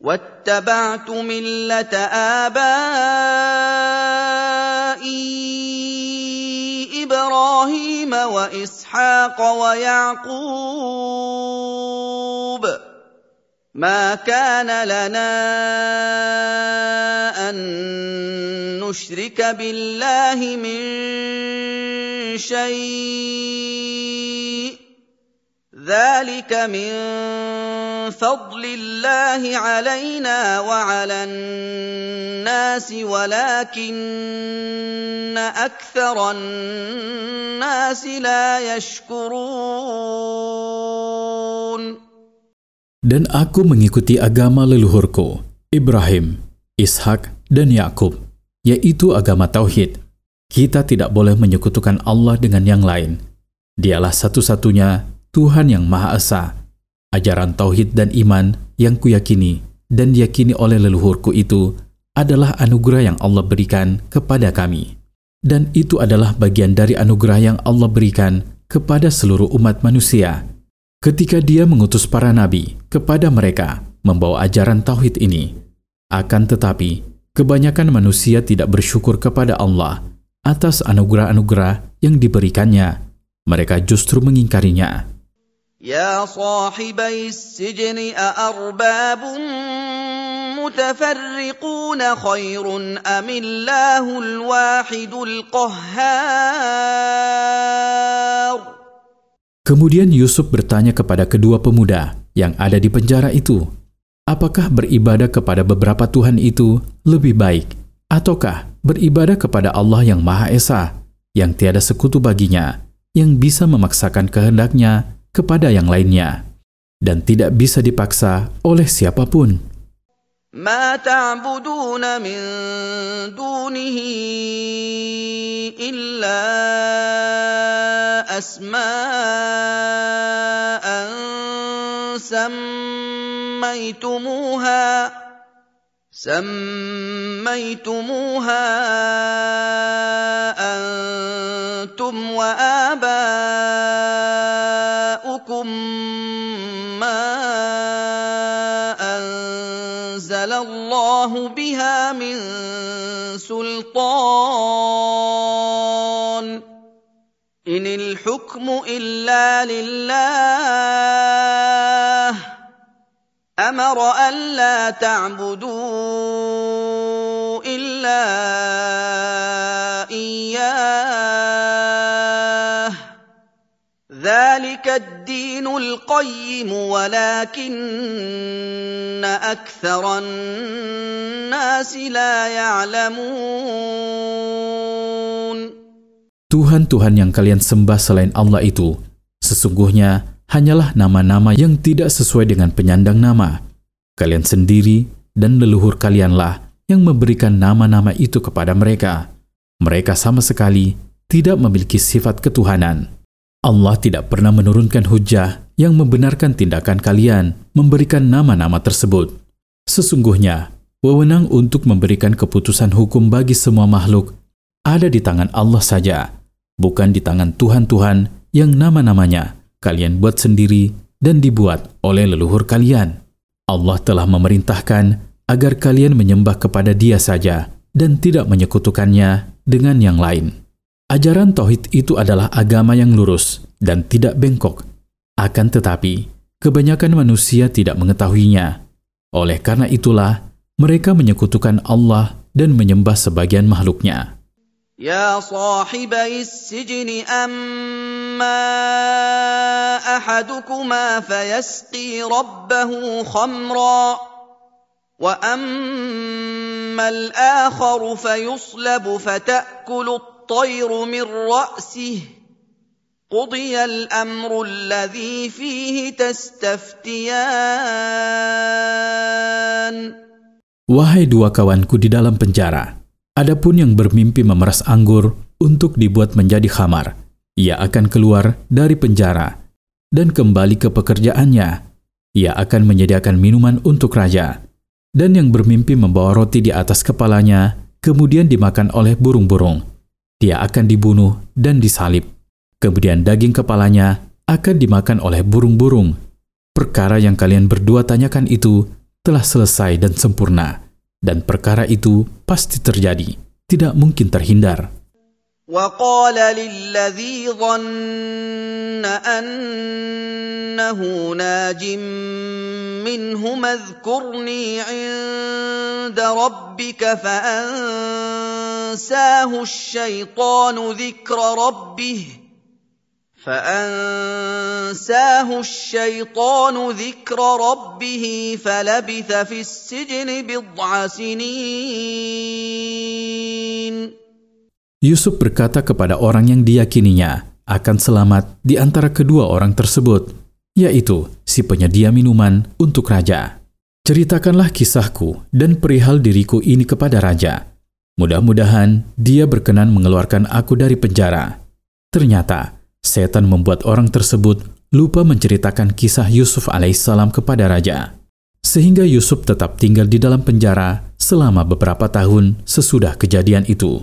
واتبعت ملة آبائي إبراهيم وإسحاق ويعقوب. ما كان لنا أن نشرك بالله من شيء ذلك من فضل الله علينا وعلى الناس ولكن اكثر الناس لا يشكرون Dan aku mengikuti agama leluhurku, Ibrahim, Ishak, dan Yakub, yaitu agama tauhid. Kita tidak boleh menyekutukan Allah dengan yang lain. Dialah satu-satunya Tuhan yang Maha Esa, ajaran tauhid dan iman yang kuyakini dan diyakini oleh leluhurku itu adalah anugerah yang Allah berikan kepada kami. Dan itu adalah bagian dari anugerah yang Allah berikan kepada seluruh umat manusia. Ketika dia mengutus para nabi kepada mereka membawa ajaran tauhid ini. Akan tetapi, kebanyakan manusia tidak bersyukur kepada Allah atas anugerah-anugerah yang diberikannya. Mereka justru mengingkarinya. يا صاحبي السجن أأرباب متفرقون خير أم الله الواحد القهار Kemudian Yusuf bertanya kepada kedua pemuda yang ada di penjara itu, apakah beribadah kepada beberapa Tuhan itu lebih baik, ataukah beribadah kepada Allah yang Maha Esa, yang tiada sekutu baginya, yang bisa memaksakan kehendaknya kepada yang lainnya dan tidak bisa dipaksa oleh siapapun. ما تعبدون من دونه إلا أسماء سميتموها سميتموها أنتم وآباؤكم ما انزل الله بها من سلطان ان الحكم الا لله أمر الا تعبدوا الا اياه ذلك الدين القيم ولكن أكثر الناس لا يعلمون Tuhan-Tuhan yang kalian sembah selain Allah itu, sesungguhnya hanyalah nama-nama yang tidak sesuai dengan penyandang nama. Kalian sendiri dan leluhur kalianlah yang memberikan nama-nama itu kepada mereka. Mereka sama sekali tidak memiliki sifat ketuhanan. Allah tidak pernah menurunkan hujah yang membenarkan tindakan kalian memberikan nama-nama tersebut. Sesungguhnya, wewenang untuk memberikan keputusan hukum bagi semua makhluk ada di tangan Allah saja, bukan di tangan Tuhan-Tuhan yang nama-namanya kalian buat sendiri dan dibuat oleh leluhur kalian. Allah telah memerintahkan agar kalian menyembah kepada Dia saja dan tidak menyekutukannya dengan yang lain. Ajaran tauhid itu adalah agama yang lurus dan tidak bengkok. Akan tetapi, kebanyakan manusia tidak mengetahuinya. Oleh karena itulah, mereka menyekutukan Allah dan menyembah sebagian makhluknya. Ya sahibais sijni amma ahadukuma fayasqi rabbahu khamra wa amma al-akhar fatakulu الطير من رأسه قضي الأمر الذي فيه تستفتيان Wahai dua kawanku di dalam penjara, adapun yang bermimpi memeras anggur untuk dibuat menjadi khamar, ia akan keluar dari penjara dan kembali ke pekerjaannya. Ia akan menyediakan minuman untuk raja. Dan yang bermimpi membawa roti di atas kepalanya, kemudian dimakan oleh burung-burung. Dia akan dibunuh dan disalib. Kemudian daging kepalanya akan dimakan oleh burung-burung. Perkara yang kalian berdua tanyakan itu telah selesai dan sempurna, dan perkara itu pasti terjadi, tidak mungkin terhindar. وقال للذي ظن انه ناج منهما اذكرني عند ربك فانساه الشيطان ذكر ربه فانساه الشيطان ذكر ربه فلبث في السجن بضع سنين Yusuf berkata kepada orang yang diyakininya akan selamat di antara kedua orang tersebut, yaitu si penyedia minuman untuk raja. Ceritakanlah kisahku dan perihal diriku ini kepada raja. Mudah-mudahan dia berkenan mengeluarkan aku dari penjara. Ternyata, setan membuat orang tersebut lupa menceritakan kisah Yusuf alaihissalam kepada raja. Sehingga Yusuf tetap tinggal di dalam penjara selama beberapa tahun sesudah kejadian itu.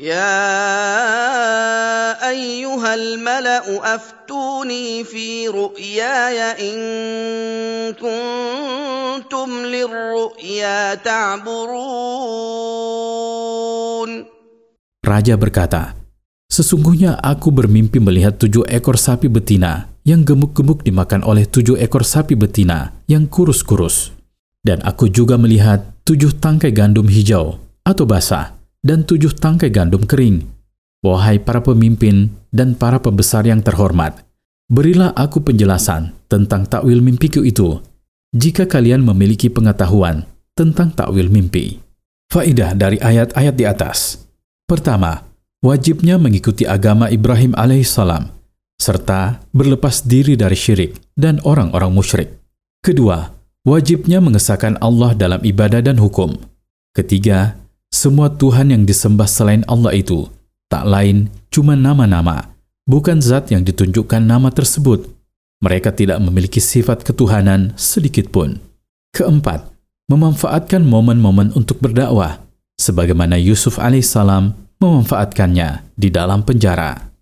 يا ايها الملا افتوني في رؤياي ان كنتم للرؤيا تعبرون Raja berkata, Sesungguhnya aku bermimpi melihat tujuh ekor sapi betina yang gemuk-gemuk dimakan oleh tujuh ekor sapi betina yang kurus-kurus. Dan aku juga melihat tujuh tangkai gandum hijau atau basah dan tujuh tangkai gandum kering. Wahai para pemimpin dan para pembesar yang terhormat, berilah aku penjelasan tentang takwil mimpiku itu, jika kalian memiliki pengetahuan tentang takwil mimpi. Faidah dari ayat-ayat di atas. Pertama, wajibnya mengikuti agama Ibrahim alaihissalam, serta berlepas diri dari syirik dan orang-orang musyrik. Kedua, wajibnya mengesahkan Allah dalam ibadah dan hukum. Ketiga, semua Tuhan yang disembah selain Allah itu tak lain cuma nama-nama, bukan zat yang ditunjukkan nama tersebut. Mereka tidak memiliki sifat ketuhanan sedikit pun. Keempat, memanfaatkan momen-momen untuk berdakwah, sebagaimana Yusuf alaihissalam memanfaatkannya di dalam penjara.